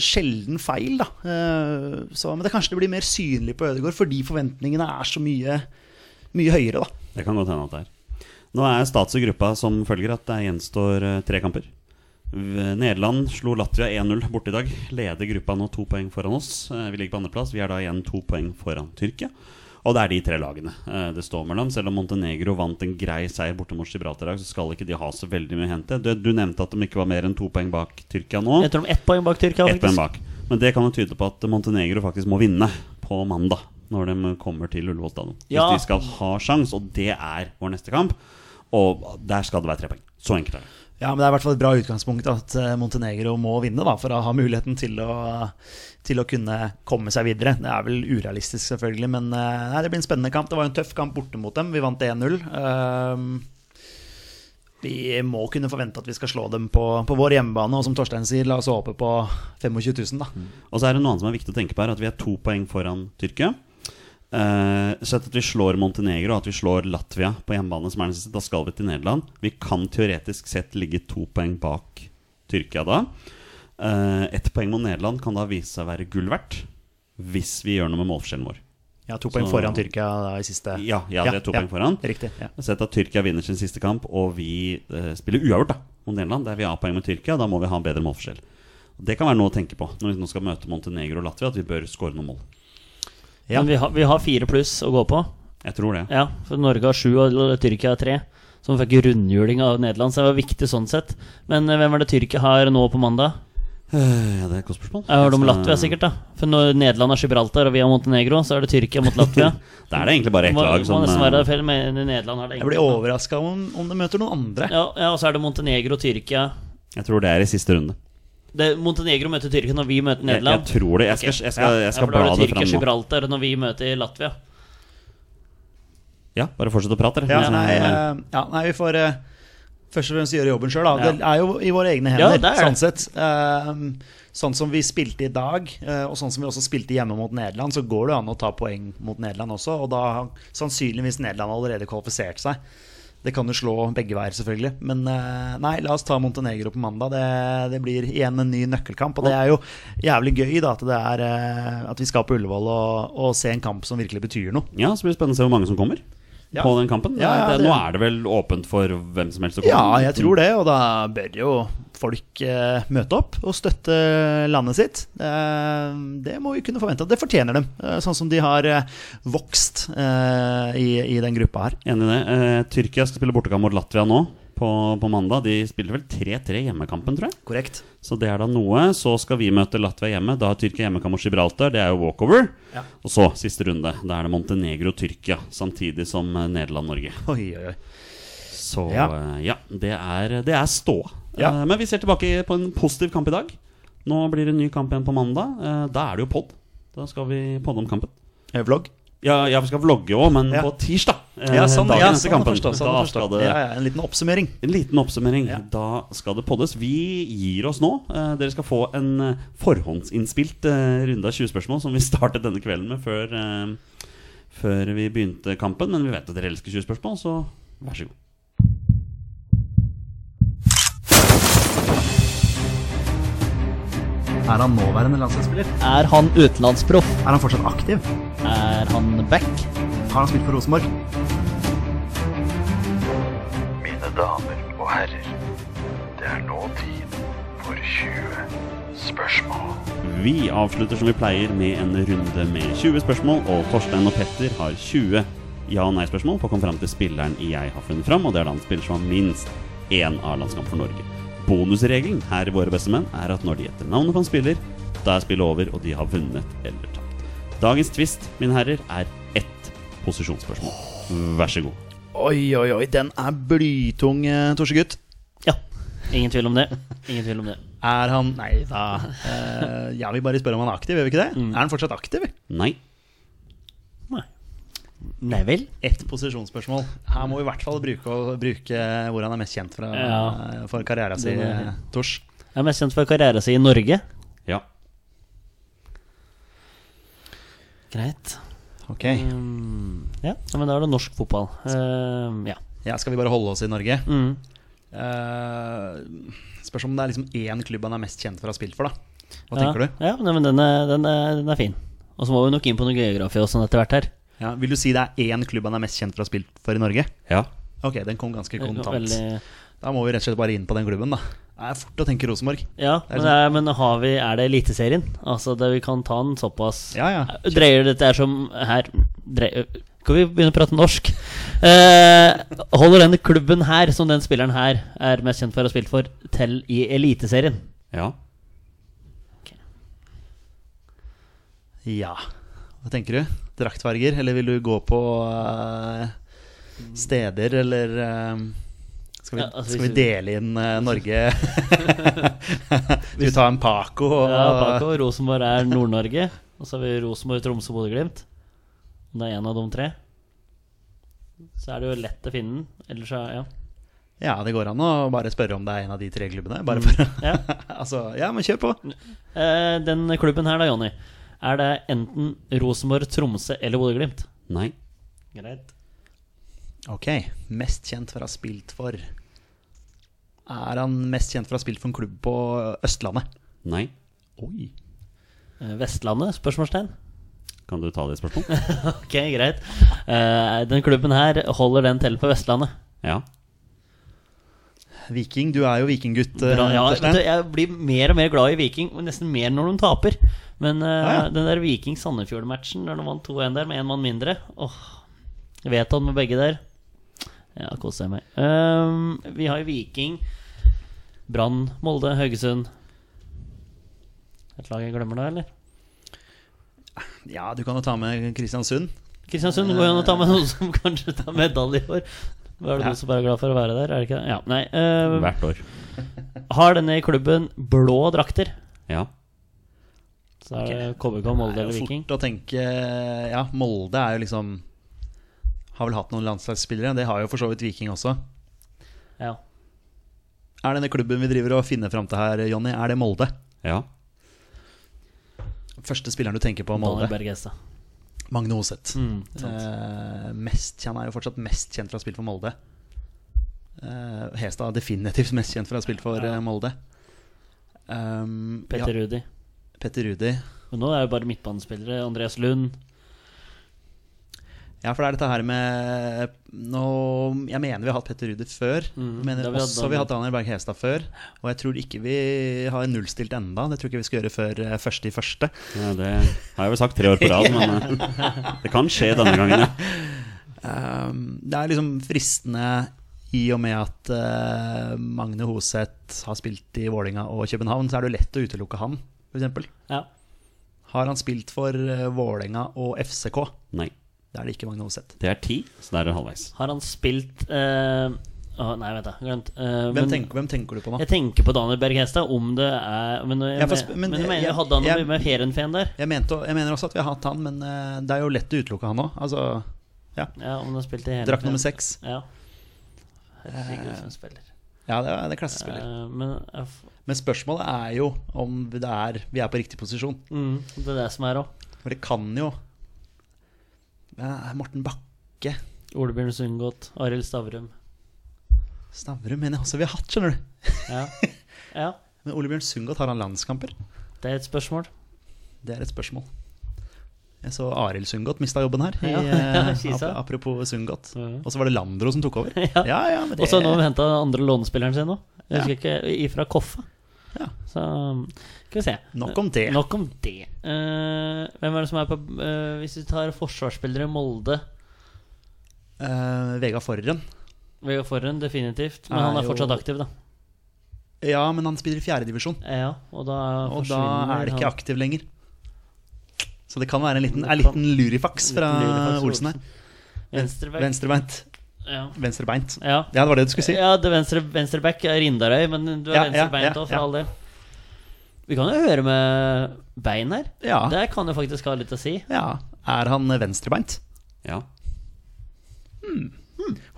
sjelden feil. da Eh, så, Men det kanskje det blir mer synlig på Ødegaard fordi forventningene er så mye, mye høyere. da Det kan godt hende at det er. Nå er stats og gruppa som følger at det gjenstår eh, tre kamper. Nederland slo Latvia 1-0 borte i dag. Leder gruppa nå to poeng foran oss. Eh, Vi ligger på andreplass. Vi er da igjen to poeng foran Tyrkia. Og det er de tre lagene eh, det står mellom. Selv om Montenegro vant en grei seier borte mot Gibraltar, i dag, så skal ikke de ha så veldig mye å hente. Du, du nevnte at de ikke var mer enn to poeng bak Tyrkia nå. Jeg tror de ett poeng bak Tyrkia. Ett poeng bak. Men det kan jo tyde på at Montenegro faktisk må vinne på mandag. Når de kommer til Ullevål stadion. Hvis de skal ha sjans, og det er vår neste kamp. Og der skal det være tre poeng. Så enkelt er det. Ja, men det er i hvert fall et bra utgangspunkt at eh, Montenegro må vinne da, for å ha muligheten til å, til å kunne komme seg videre. Det er vel urealistisk, selvfølgelig, men eh, nei, det blir en spennende kamp. Det var en tøff kamp borte mot dem. Vi vant 1-0. Ehm, vi må kunne forvente at vi skal slå dem på, på vår hjemmebane, og som Torstein sier, la oss håpe på 25 000, da. Og så er det noe annet som er viktig å tenke på her, at vi er to poeng foran Tyrkia. Eh, sett at vi slår Montenegro og at vi slår Latvia på hjemmebane, som er den siste, da skal vi til Nederland. Vi kan teoretisk sett ligge to poeng bak Tyrkia da. Uh, Ett poeng mot Nederland kan da vise seg å være gull verdt hvis vi gjør noe med målforskjellen vår. Ja, to poeng Så- foran Tyrkia da, i siste Ja, ja, det er to poeng foran. Riktig. Ja. Sett at Tyrkia vinner sin siste kamp, og vi uh, spiller uavgjort da mot Nederland. Der vi har poeng med Tyrkia, da må vi ha bedre målforskjell. Det kan være noe å tenke på når vi nå skal møte Montenegro og Latvia, at vi bør skåre noen mål. Ja. Men vi har, vi har fire pluss å gå på. Jeg tror det. Ja, for Norge har sju og Tyrkia har tre. Som fikk rundhjuling av Nederland, så det var viktig sånn sett. Men eh, hvem er det Tyrkia har nå på mandag? Eh, ja, det er et godt spørsmål. Jeg har de Latvia, sikkert. da For når Nederland har Gibraltar og vi har Montenegro, så er det Tyrkia mot Latvia. Da er det egentlig bare ett lag som eh, Jeg blir overraska om, om de møter noen andre. Ja, ja, og så er det Montenegro og Tyrkia. Jeg tror det er i siste runde. Det, Montenegro møter Tyrkia når vi møter Jeg, jeg tror det. Jeg skal, jeg skal, jeg skal ja, bla er det fram nå. Tyrkia-Gibraltar når vi møter Latvia. Ja, bare fortsett å prate, dere. Ja, sånn, nei, eh, ja, nei, vi får uh, først og fremst gjøre jobben sjøl. Ja. Det er jo i våre egne Ja, hender, det er sånn sett. Uh, sånn som vi spilte i dag, og sånn som vi også spilte hjemme mot Nederland, så går det an å ta poeng mot Nederland også. Og da har sannsynligvis Nederland allerede kvalifisert seg. Det kan jo slå begge veier, selvfølgelig. Men eh, nei, la oss ta Montenegro på mandag. Det, det blir igjen en ny nøkkelkamp. Og det er jo jævlig gøy da, at, er, eh, at vi skal på Ullevål og, og se en kamp som virkelig betyr noe. Ja, så blir det spennende å se hvor mange som kommer Ja. på den kampen. Ja, ja, det, Nå er det vel åpent for hvem som helst å komme? Ja, jeg tror det, og da bør jo folk eh, møte opp og støtte landet sitt. Eh, det må vi kunne forvente. Det fortjener dem, eh, sånn som de har eh, vokst eh, i, i den gruppa her. Enig i det. Eh, Tyrkia skal spille bortekamp mot Latvia nå på, på mandag. De spiller vel 3-3 hjemmekampen, tror jeg. Korrekt. Så det er da noe. Så skal vi møte Latvia hjemme. Da har Tyrkia hjemmekamp mot Gibraltar. Det er jo walkover. Ja. Og så siste runde. Da er det Montenegro-Tyrkia samtidig som eh, Nederland-Norge. Oi, oi, oi. Så Ja. eh, ja, det er, det er stå. Ja. Eh, Men vi ser tilbake på en positiv kamp i dag. Nå blir det en ny kamp igjen på mandag. Da er det jo pod. Da skal vi podde om kampen. Vlogg? Ja, ja vi skal vlogge òg, men Ja. på tirsdag. eh, Ja, sånn, dagen ja, etter sånn kampen. forstå, sånn Da skal det Ja, ja, en liten oppsummering. En liten oppsummering. Ja. Da skal det poddes. Vi gir oss nå. Eh, dere skal få en eh, forhåndsinnspilt eh, runde av 20 spørsmål som vi startet denne kvelden med før, eh, før vi begynte kampen. Men vi vet at dere elsker 20 spørsmål, så vær så god. Er han nåværende landslagsspiller? Er han utenlandsproff? Er han fortsatt aktiv? Er han back? Har han spilt for Rosenborg? Mine damer og herrer, det er nå tid for 20 spørsmål. Vi avslutter som vi pleier med en runde med 20 spørsmål, og Torstein og Petter har 20 ja- og nei-spørsmål på å komme fram til spilleren jeg har funnet fram, og det er da han spiller som har minst én A-landskamp for Norge. Bonusregelen her i Våre beste menn er at når de gjetter navnet på en spiller, da er spillet over, og de har vunnet eller tapt. Dagens twist, mine herrer, er ett posisjonsspørsmål. Vær så god. Oi, oi, oi, den er blytung, eh, Torsegutt. Ja. Ingen tvil om det. Ingen tvil om det. Er han Nei da. Uh, jeg vil bare spørre om han er aktiv, gjør vi ikke det? Er han fortsatt aktiv? Nei. Nei. Nei vel? Ett posisjonsspørsmål. Her må vi i hvert fall bruke, bruke hvor han er mest kjent fra, Ja. for karrieren sin, eh, Tors. Er mest kjent for karrieren sin i Norge. Ja. Greit. Ok. Um, ja, men da er det norsk fotball. Uh, ja. Ja, skal vi bare holde oss i Norge? Mm. Uh, spørs om det er liksom én klubb han er mest kjent for å ha spilt for, da. Hva ja. tenker du? Ja, nei, men den er, den, er, den er fin. Og så må vi nok inn på noe geografi og sånn etter hvert her. Ja, vil du si det er én klubb han er mest kjent for å ha spilt for i Norge? Ja. Ok, den kom ganske kontant. Veldig, Da må vi rett og slett bare inn på den klubben, da. Det er fort å tenke Rosenborg. ja, Det men, det er, men har vi, er det Eliteserien? Altså, det, vi kan ta den såpass Ja, ja. Dreier dette er som her dreier, Skal vi begynne å prate norsk? Eh, holder denne klubben her, som den spilleren her er mest kjent for å ha spilt for, til i Eliteserien? Ja. Ja. Hva tenker du? Draktfarger, eller vil du gå på eh, steder, eller eh, skal, vi, Ja, altså, skal vi dele inn eh, Norge? Vi tar en Paco? Og, Ja, Paco, Rosenborg er Nord-Norge. Og så har vi Rosenborg, Tromsø, Bodø-Glimt. Om det er en av de tre, så er det jo lett å finne den. Ellers er ja. Ja, det går an å bare spørre om det er en av de tre klubbene. Bare for, ja. altså, ja, men kjør på. Eh, den klubben her da, Jonny. Er det enten Rosenborg, Tromsø eller Bodø-Glimt? Nei. Greit. Ok, mest kjent for å ha spilt for Er han mest kjent for å ha spilt for en klubb på Østlandet? Nei. Oi. Eh, Vestlandet? Spørsmålstegn. Kan du ta det spørsmålet? Ok, greit. Eh, den klubben her holder den til på Vestlandet. Ja. Viking, du er jo vikinggutt. eh, Bra, ja, jeg blir mer og mer glad i Viking, nesten mer når de taper. Men Ja, ja. den der Viking-Sandefjord-matchen, når de vant 2-1 der med én mann mindre Åh, Jeg vet han med begge der. Ja, koser jeg meg. Um, vi har jo Viking, Brann, Molde, Haugesund. Et lag jeg glemmer da, eller? Ja, du kan jo ta med Kristiansund. Kristiansund går jo an å ta med noen som kanskje tar medalje i år. Hva er det Ja. du som bare er glad for å være der? Er det ikke det? Ja, nei. uh, Hvert år. har denne klubben blå drakter? Ja. Så er det KBK, Molde Det er eller jo Viking? fort å tenke Ja, Molde er jo liksom Har vel hatt noen landslagsspillere. Det har jo for så vidt Viking også. Ja. Er denne klubben vi driver og finner fram til her, Jonny, er det Molde? Ja. Første spilleren du tenker på, Molde? Magne Oseth. Mm. Eh, mest, han er jo fortsatt mest kjent for å ha spilt for Molde. Eh, Hestad er definitivt mest kjent for å ha spilt for Ja. eh, Molde. Um, Petter ja, Rudi. Petter Rudi. Men nå er det bare midtbanespillere. Andreas Lund. Ja, for det er dette her med nå, Jeg mener vi har hatt Petter Rudi før. Mm, Jeg mener vi også vi har hatt Daniel. Berg Hestad før. Og jeg tror ikke vi har nullstilt enda. Det tror ikke vi skal gjøre før eh, første i første. ja. Det har jeg vel sagt tre år på rad, men eh, det kan skje denne gangen, ja. Um, det er liksom fristende i og med at uh, Magne Hoseth har spilt i Vålinga og København, så er det jo lett å utelukke han, f.eks. Ja. Har han spilt for uh, Vålinga og FCK? Nei. Da er det ikke Magne Hoseth. Det er ti, så der er det halvveis. Har han spilt uh, oh, Nei, vent, da. Glemt. Uh, Hvem, men tenker, hvem tenker du på nå? jeg tenker på Daniel Berg Hestad, om det er Men, jeg, jeg, men, men, jeg mener jeg- hadde han noe med Heerenveen der? Jeg, mente, jeg mener også at vi har hatt han, men uh, det er jo lett å utelukke han òg. Altså, Ja, om han spilte i Heerenveen. drakt nummer seks. Ja. Herregud, som spiller. Ja, det er, det er klassespiller. Men Men spørsmålet er jo om det er, vi er på riktig posisjon. mm, det er det som er òg. For det kan jo Morten Bakke Olebjørn Sundgodt, Arild Stavrum. Stavrum mener jeg også vi har hatt, skjønner du. Ja. ja, Men Olebjørn Sundgodt, har han landskamper? det er et spørsmål. Det er et spørsmål. Jeg så Arild Sundgodt mista jobben her. I, Ja, eh, apropos Sundgodt. Ja. Og så var det Landro som tok over. Ja. ja, ja, det, Og så nå henta andre lånespilleren sin nå. Jeg Ja. husker ikke, Ifra Koffa. Ja. Så skal vi se. Nok om det. Nok om det. Uh, hvem er det som er på uh, Hvis vi tar forsvarsspillere i Molde uh, Vega Forren. Vega Forren, definitivt. Men han er jo- fortsatt aktiv, da. Ja, men han spiller i fjerdedivisjon. Ja, og da Og da er det ikke han- aktiv lenger. Så det kan være en liten, en liten lurifaks fra Liten lurifax fra Olsen her. Venstrebeint. Ja. Venstrebeint. Ja. Ja, det var det du skulle si. ja, det venstre, venstreback er Rindarøy, men du er Ja, venstrebeint ja, òg, for ja. all del. Vi kan jo høre med bein her. Ja. Det kan jo faktisk ha litt å si. Ja. Er han venstrebeint? Ja.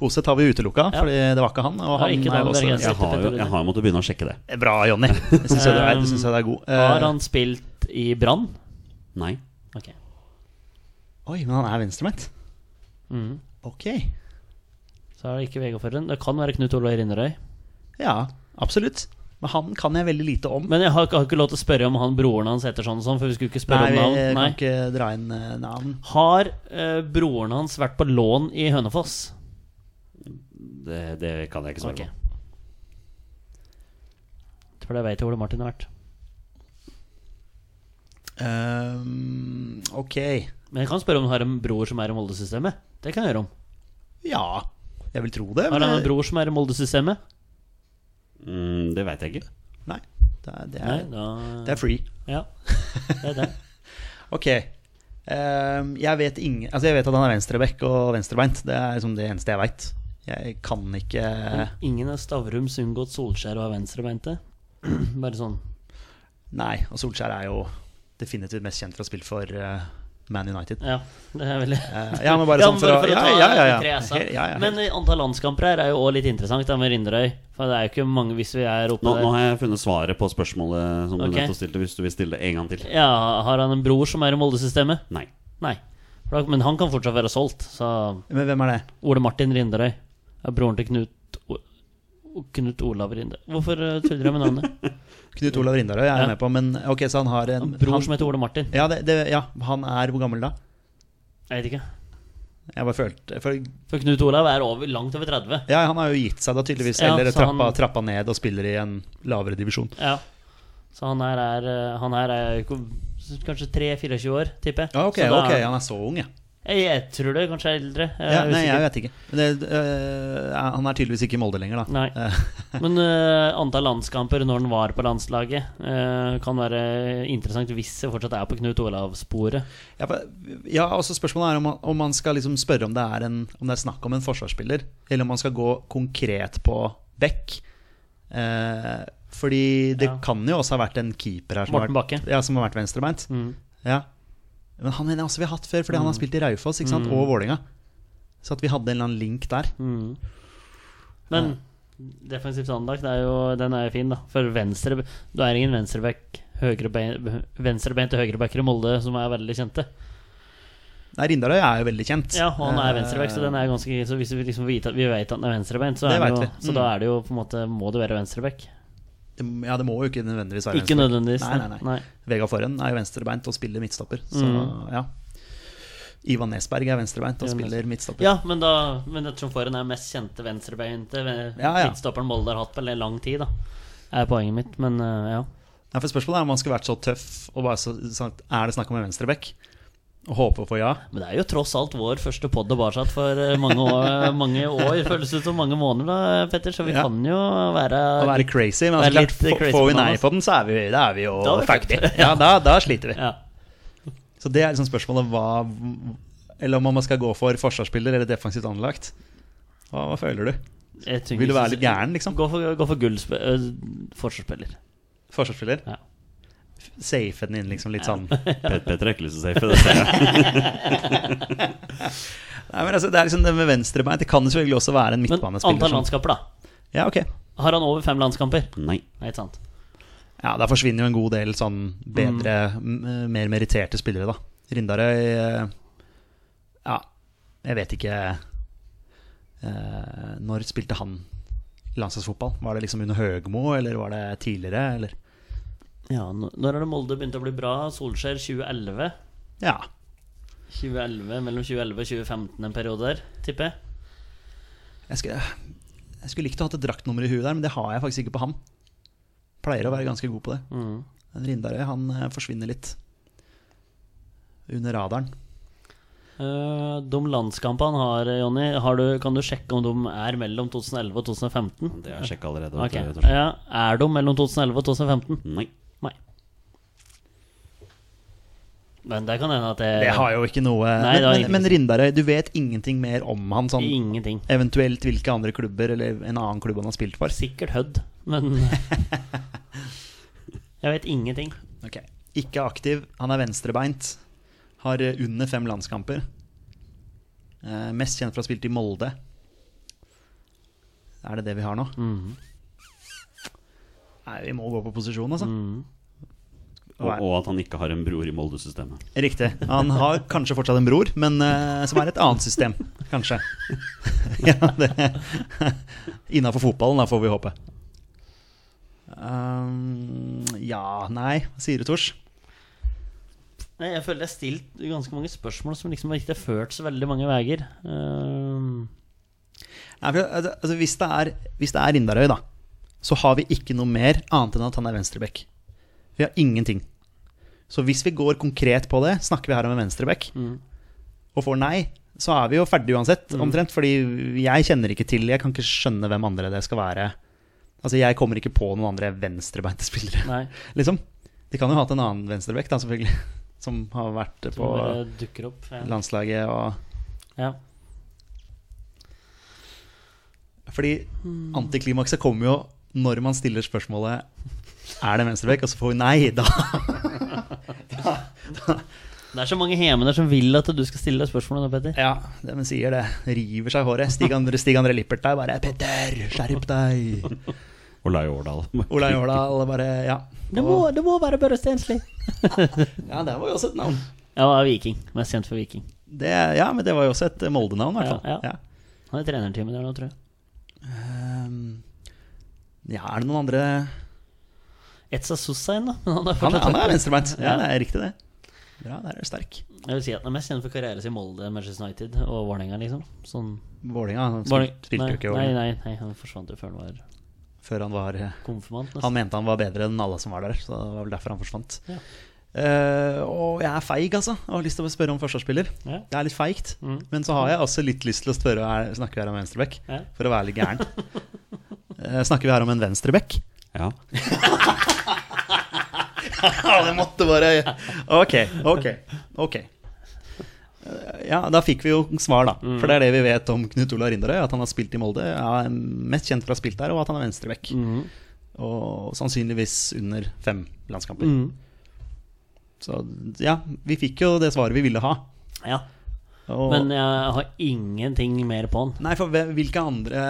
Hoseth har vi utelukka, Ja. fordi det var ikke han. Og Ja, han ikke er også Jeg har jo jeg har måttet begynne å sjekke det. Bra, Jonny. Det syns jeg, er- jeg det er god. Eh, Har han spilt i Brann? Nei. Ok. Oi, men han er venstrebeint? Mm. Ok. Så er det ikke Vegard Forren. Det kan være Knut Olav Rinnerøy. Ja, absolutt. Men han kan jeg veldig lite om. Men jeg har, ikke- har ikke lov til å spørre om han broren hans heter sånn og sånn, for vi skulle ikke spørre Nei, om navn. kan ikke dra inn uh, navn. Har uh, broren hans vært på lån i Hønefoss? Det, det kan jeg ikke svare okay. på. For jeg vet jeg hvor Martin har vært. Um, ok. Men jeg kan spørre om du har en bror som er i Molde-systemet. Det kan jeg gjøre om. Ja, jeg vil tro det. Har men- han en bror som er i Molde-systemet? Mm, det veit jeg ikke. Nei, det er, det Nei, er, da det er free. Ja, det er det. Ok. Um, jeg vet ingen Altså jeg vet at han er venstreback og venstrebeint. Det er liksom det eneste jeg veit. Jeg kan ikke Ingen av Stavrums unngått Solskjær å ha venstrebeinte. Bare sånn. Nei. Og Solskjær er jo definitivt mest kjent for å spille for eh, Man United. Ja, det er veldig Eh, ja, men bare Ja, men bare sånn for å Ja, ta ja, ja. ja. de tre ja, ja. Men eh, antall landskamper her er jo også litt interessant da, med Rinderøy. For det er jo ikke mange hvis vi er oppe Nå, der. nå har jeg funnet svaret på spørsmålet som du Ok. nettopp stilte, hvis du vil stille det en gang til. Ja, Har han en bror som er i Molde-systemet? Nei. Nei. Men han kan fortsatt være solgt. Så Men hvem er det? Ole Martin Rinderøy er broren til Knut Knut Olav Rinde. Hvorfor uh, tuller jeg med navnet? Knut Olav Rindarøy er jeg Ja. med på, men ok, så han har en bror han, som heter Ole Martin. ja, det, det, ja, han er hvor gammel da? Jeg vet ikke. Jeg bare følte for, For Knut Olav er over, langt over 30. Ja, han har jo gitt seg da tydeligvis, Ja, eller trappa, han- trappa ned og spiller i en lavere divisjon. Ja. Så han her er, eh, han her er kanskje 3-24 år, tipper jeg. Ja, ok, ok, han er så ung, ja. Jeg, jeg tror det kanskje er eldre. Jeg ja er nei, jeg vet ikke. Det, øh, han er tydeligvis ikke i Molde lenger, da. Nei. Eh, Men øh, antall landskamper når han var på landslaget, øh, kan være interessant hvis det fortsatt er på Knut Olav-sporet. Ja, ja, også spørsmålet er om man, om man skal liksom spørre om det, er en, om det er snakk om en forsvarsspiller, eller om man skal gå konkret på Beck. Eh, fordi det Ja. kan jo også ha vært en keeper her som, Morten har, vært, Bakke. ja, som har vært venstrebeint. Mm. Ja. Men han mener jeg også vi har hatt før, fordi han har spilt i Raufoss ikke sant? og Vålinga Så at vi hadde en eller annen link der. Mm. Men defensivt anlagt, er jo, den er jo fin, da. For venstre Du er ingen venstreback venstrebeinte høyrebacker i Molde som er veldig kjente. Nei, Rindarøy er jo veldig kjent. Ja, og han er venstreback, så Eh, den er ganske Så hvis vi liksom vet at, vi vet at han er venstrebeint, så, er det jo, så Mm. da er det jo på en måte Må det være venstreback. Det- Ja, det må jo ikke nødvendigvis være Ikke nødvendigvis. Nei, nei, nei. Vegard Forhen er jo venstrebeint og spiller midtstopper. Så Mm. ja. Ivan Nesberg er venstrebeint og spiller midtstopper. Ja, men, da, men ettersom Forhen er mest kjente venstrebeinte Ja, ja. midtstopperen Molde har hatt på lang tid, da er poenget mitt. Men ja. ja. Nei, for Spørsmålet er om man skulle vært så tøff og bare så, sagt Er det snakk om en venstreback? Og håper på ja. Men det er jo tross alt vår første pod tilbake for eh, mange år, mange år. Føles ut som mange måneder, da, Petter. Så vi Ja. kan jo være Å være crazy. Men Være altså, klart, få- crazy får vi nei på den, så er vi, da er vi jo Da fucked. Ja, da, da sliter vi. Ja. Så det er liksom spørsmålet hva Eller om man skal gå for forsvarsspiller eller defensivt anlagt. Hva, hva føler du? Vil du være litt gæren, liksom? Gå for, gå for gull, øh, forsvarsspiller. Forsvarsspiller? Ja. Safe den inn, liksom. Litt sånn Petter har ikke lyst til å safe det. ser jeg. Nei, men altså, Det er liksom det med venstrebein. Det kan selvfølgelig også være en Men antall som- landskamper, da. Ja, ok Har han over fem landskamper? Nei. Nei, sant. Ja, Da forsvinner jo en god del sånn bedre, mm. mer meritterte spillere, da. Rindarøy eh, Ja, jeg vet ikke eh, Når spilte han landslagsfotball? Var det liksom under Høgmo, eller var det tidligere? Eller? Ja, nå- Når har det Molde begynt å bli bra? Solskjær 2011? Ja. 2011, Mellom 2011 og 2015 en periode der, tipper jeg. Jeg skulle, jeg skulle likt å ha hatt et draktnummer i huet der, men det har jeg faktisk ikke på ham. Pleier å være ganske god på det. Mm. Rindarøy han eh, forsvinner litt under radaren. Eh, de landskampene han har, Jonny, har du, kan du sjekke om de er mellom 2011 og 2015? Det har jeg sjekka allerede. Ok, vet du, Torstein. ja, Er de mellom 2011 og 2015? Nei. Nei. Men det kan hende at det, Det har jo ikke noe Nei, Men, men, men Rindarøy, du vet ingenting mer om han? Sånn, Ingenting. eventuelt hvilke andre klubber eller en annen klubb han har spilt for? Sikkert Hødd, men Jeg vet ingenting. Ok, Ikke aktiv, han er venstrebeint. Har eh, under fem landskamper. Eh, mest kjent for å ha spilt i Molde. Er det det vi har nå? Mm. Nei, vi må gå på posisjon, altså. Mhm. Og, og at han ikke har en bror i Molde-systemet. Riktig. Han har kanskje fortsatt en bror, men uh, som er et annet system, kanskje. ja, det Innafor fotballen, da, får vi håpe. Um, ja, nei, hva sier du, Tors? Nei, Jeg føler jeg har stilt ganske mange spørsmål som liksom ikke har ført så veldig mange veier. Um. Nei, for, altså, altså, hvis, det er, hvis det er Rindarøy, da, så har vi ikke noe mer annet enn at han er venstreback. Vi har ingenting. Så hvis vi går konkret på det, snakker vi her om en venstreback, og får nei, så er vi jo ferdige uansett, omtrent. Fordi jeg kjenner ikke til Jeg kan ikke skjønne hvem andre det skal være. Altså, jeg kommer ikke på noen andre venstrebeinte spillere, Nei. liksom. De kan jo ha hatt en annen venstreback, da, selvfølgelig, som har vært på Som opp. Ja. landslaget og Ja. Fordi antiklimakset kommer jo når man stiller spørsmålet Er det en venstreback, og så får vi nei. Da, Det er så mange hemener som vil at du skal stille deg spørsmål nå, Petter. ja, det men sier det. River seg i håret. Stig André, Stig André Lippert der bare 'Petter, skjerp deg'. Olai Årdal. Olai Årdal bare Ja. Det må, det må være Børre Stensli. Ja, det var jo også et navn. Ja, det var Viking. Mest kjent for Viking. Det, ja, men det var jo også et Molde-navn, i hvert fall. Ja, ja. Ja. Han er trenerteamet der nå, tror jeg. Um, ja, er det noen andre Etsa Sussain, da. Men han er Han, han er venstrebeint. Ja, Ja. det er riktig, det. Ja, der er du sterk. Jeg vil si at han er mest kjent for karrieren sin i Molde, Manchester United og Vålerenga, liksom. Sånn Vålinga han Våling- spilte, jo ikke i nei, nei, nei, han forsvant jo før han var før han var Konfirmant. konfirmant. Han mente han var bedre enn alle som var der, så det var vel derfor han forsvant. Ja. Uh, og jeg er feig, altså. Og har lyst til å spørre om forsvarsspiller. Ja. Det er litt feigt. Mm. Men så har jeg også litt lyst til å spørre er, Snakker vi her om venstreback? Ja. For å være litt gæren. uh, snakker vi her om en venstreback? Ja. Ja, det måtte bare Ok, ok. ok Ja, Da fikk vi jo svar, da. For det er det vi vet om Knut Ola Rinderøy. At han har spilt i Molde. Er mest kjent for å ha spilt der, og at han er venstrebekk. Mm. Og sannsynligvis under fem landskamper. Mm. Så ja, vi fikk jo det svaret vi ville ha. Ja. Og, Men jeg har ingenting mer på han. Nei, for hvilke andre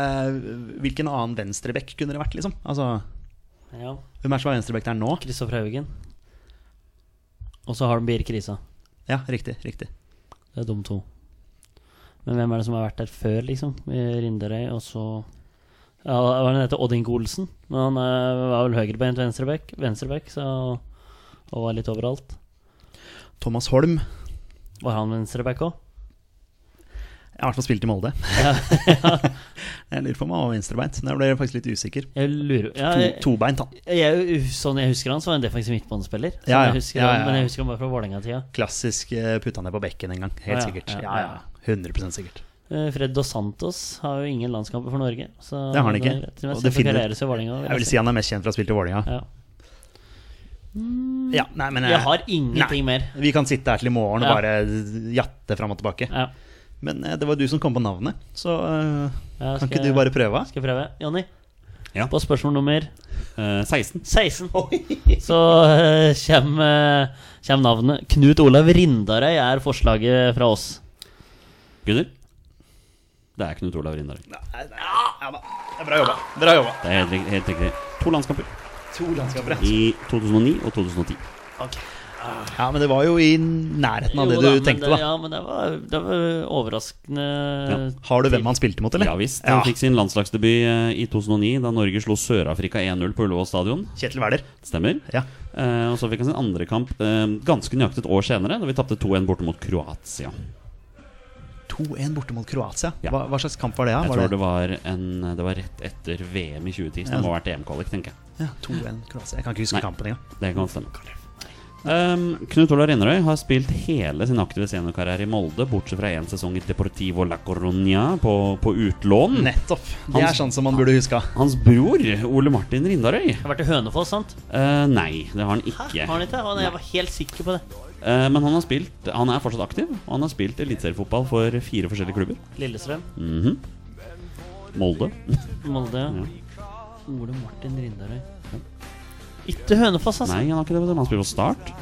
Hvilken annen venstrebekk kunne det vært, liksom? Altså, Ja. Hvem er det som er venstreback der nå? Kristoffer Haugen. Og så har de Birk Risa. Ja, riktig. riktig Det er de to. Men hvem er det som har vært der før, liksom? I Rinderøy, og så Ja, hva det han heter? Odd Olsen. Men han eh, var vel høyrebeint venstreback, venstreback så, og var litt overalt. Thomas Holm. Var han venstreback òg? Jeg har i hvert fall spilt i Molde. jeg lurer på om han var venstrebeint. Der ble jeg faktisk litt usikker. Jeg lurer ja, To, tobeint, han. jeg, Sånn jeg husker han, så var han defensiv midtbanespiller. Sånn Ja, ja. Ja, ja, Men jeg husker han bare fra Vålerenga-tida. Klassisk eh, putta ned på bekken en gang. Helt sikkert. ja, Ja, ja. ja. 100 sikkert. Eh, Fred Dos Santos har jo ingen landskamper for Norge. Så Det har han ikke. det til og det finner, Jeg vil si han er mest kjent for å ha spilt i Vålerenga. ja. Ja, nei, men Jeg eh, har ingenting mer. Vi kan sitte her til i morgen og Ja. bare jatte fram og tilbake. Ja. Men eh, det var du som kom på navnet, så eh, Ja, kan ikke du bare prøve? Skal jeg prøve? Jonny, Ja. på spørsmål nummer Eh, 16. 16 så uh, kommer kjem navnet Knut Olav Rindarøy er forslaget fra oss. Gunnar? Det er Knut Olav Rindar. Ja, da. Det er bra jobba. Bra jobba. Det er helt, helt riktig. To landskamper To landskaper. i 2009 og 2010. Ja, men det var jo i nærheten av det du da, tenkte, det, da. Ja, men det var, det var overraskende Har du hvem han spilte mot, eller? Ja visst. Ja. Han fikk sin landslagsdebut eh, i 2009 da Norge slo Sør-Afrika 1-0 på Ullevål stadion. Kjetil Wæler. Stemmer. Ja. Eh, og så fikk han sin andre kamp eh, ganske nøyaktig et år senere, da vi tapte 2-1 borte mot Kroatia. 2-1 borte mot Kroatia. Ja. Hva, hva slags kamp var det? Ja? Jeg Var tror det, det var, en, det var rett etter VM i 2010, så det må ha vært EM-kvalik, tenker jeg. ja, 2-1 Kroatia. Jeg kan ikke huske Nei. kampen engang. Det kan stemme. Um, Knut Olav Rinnerøy har spilt hele sin aktive seniorkarriere i Molde, bortsett fra én sesong i Deportivo la Coruña på, på utlån. Nettopp. Det er sånn som man burde huske. Hans bror, Ole Martin Rindarøy Har vært i Hønefoss, sant? Uh, Nei, det har han Hæ? ikke. Har han ikke? Han, jeg var helt sikker på det. Uh, men han har spilt Han er fortsatt aktiv, og han har spilt eliteseriefotball for fire forskjellige klubber. Lillestrøm, Mhm. Molde. Molde. Ja. Ole Martin Rindarøy. Ikke Hønefoss, altså. Nei, han har ikke det. vet du. Han spiller på Start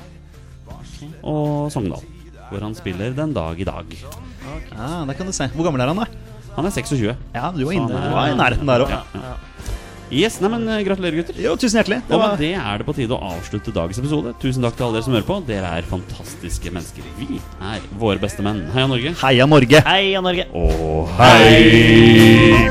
og Sogndal, hvor han spiller den dag i dag. Ja, der kan du se. Hvor gammel er han, da? Han er 26. Ja, du var inne. er- Du var i nærheten der òg. Ja, ja. Yes, nei, men eh, Gratulerer, gutter. Jo, tusen hjertelig. Det Og med det er det på tide å avslutte dagens episode. Tusen takk til alle dere som hører på. Dere er fantastiske mennesker. Vi er våre beste menn. Heia Norge. Heia Norge! Heia Norge! Og hei!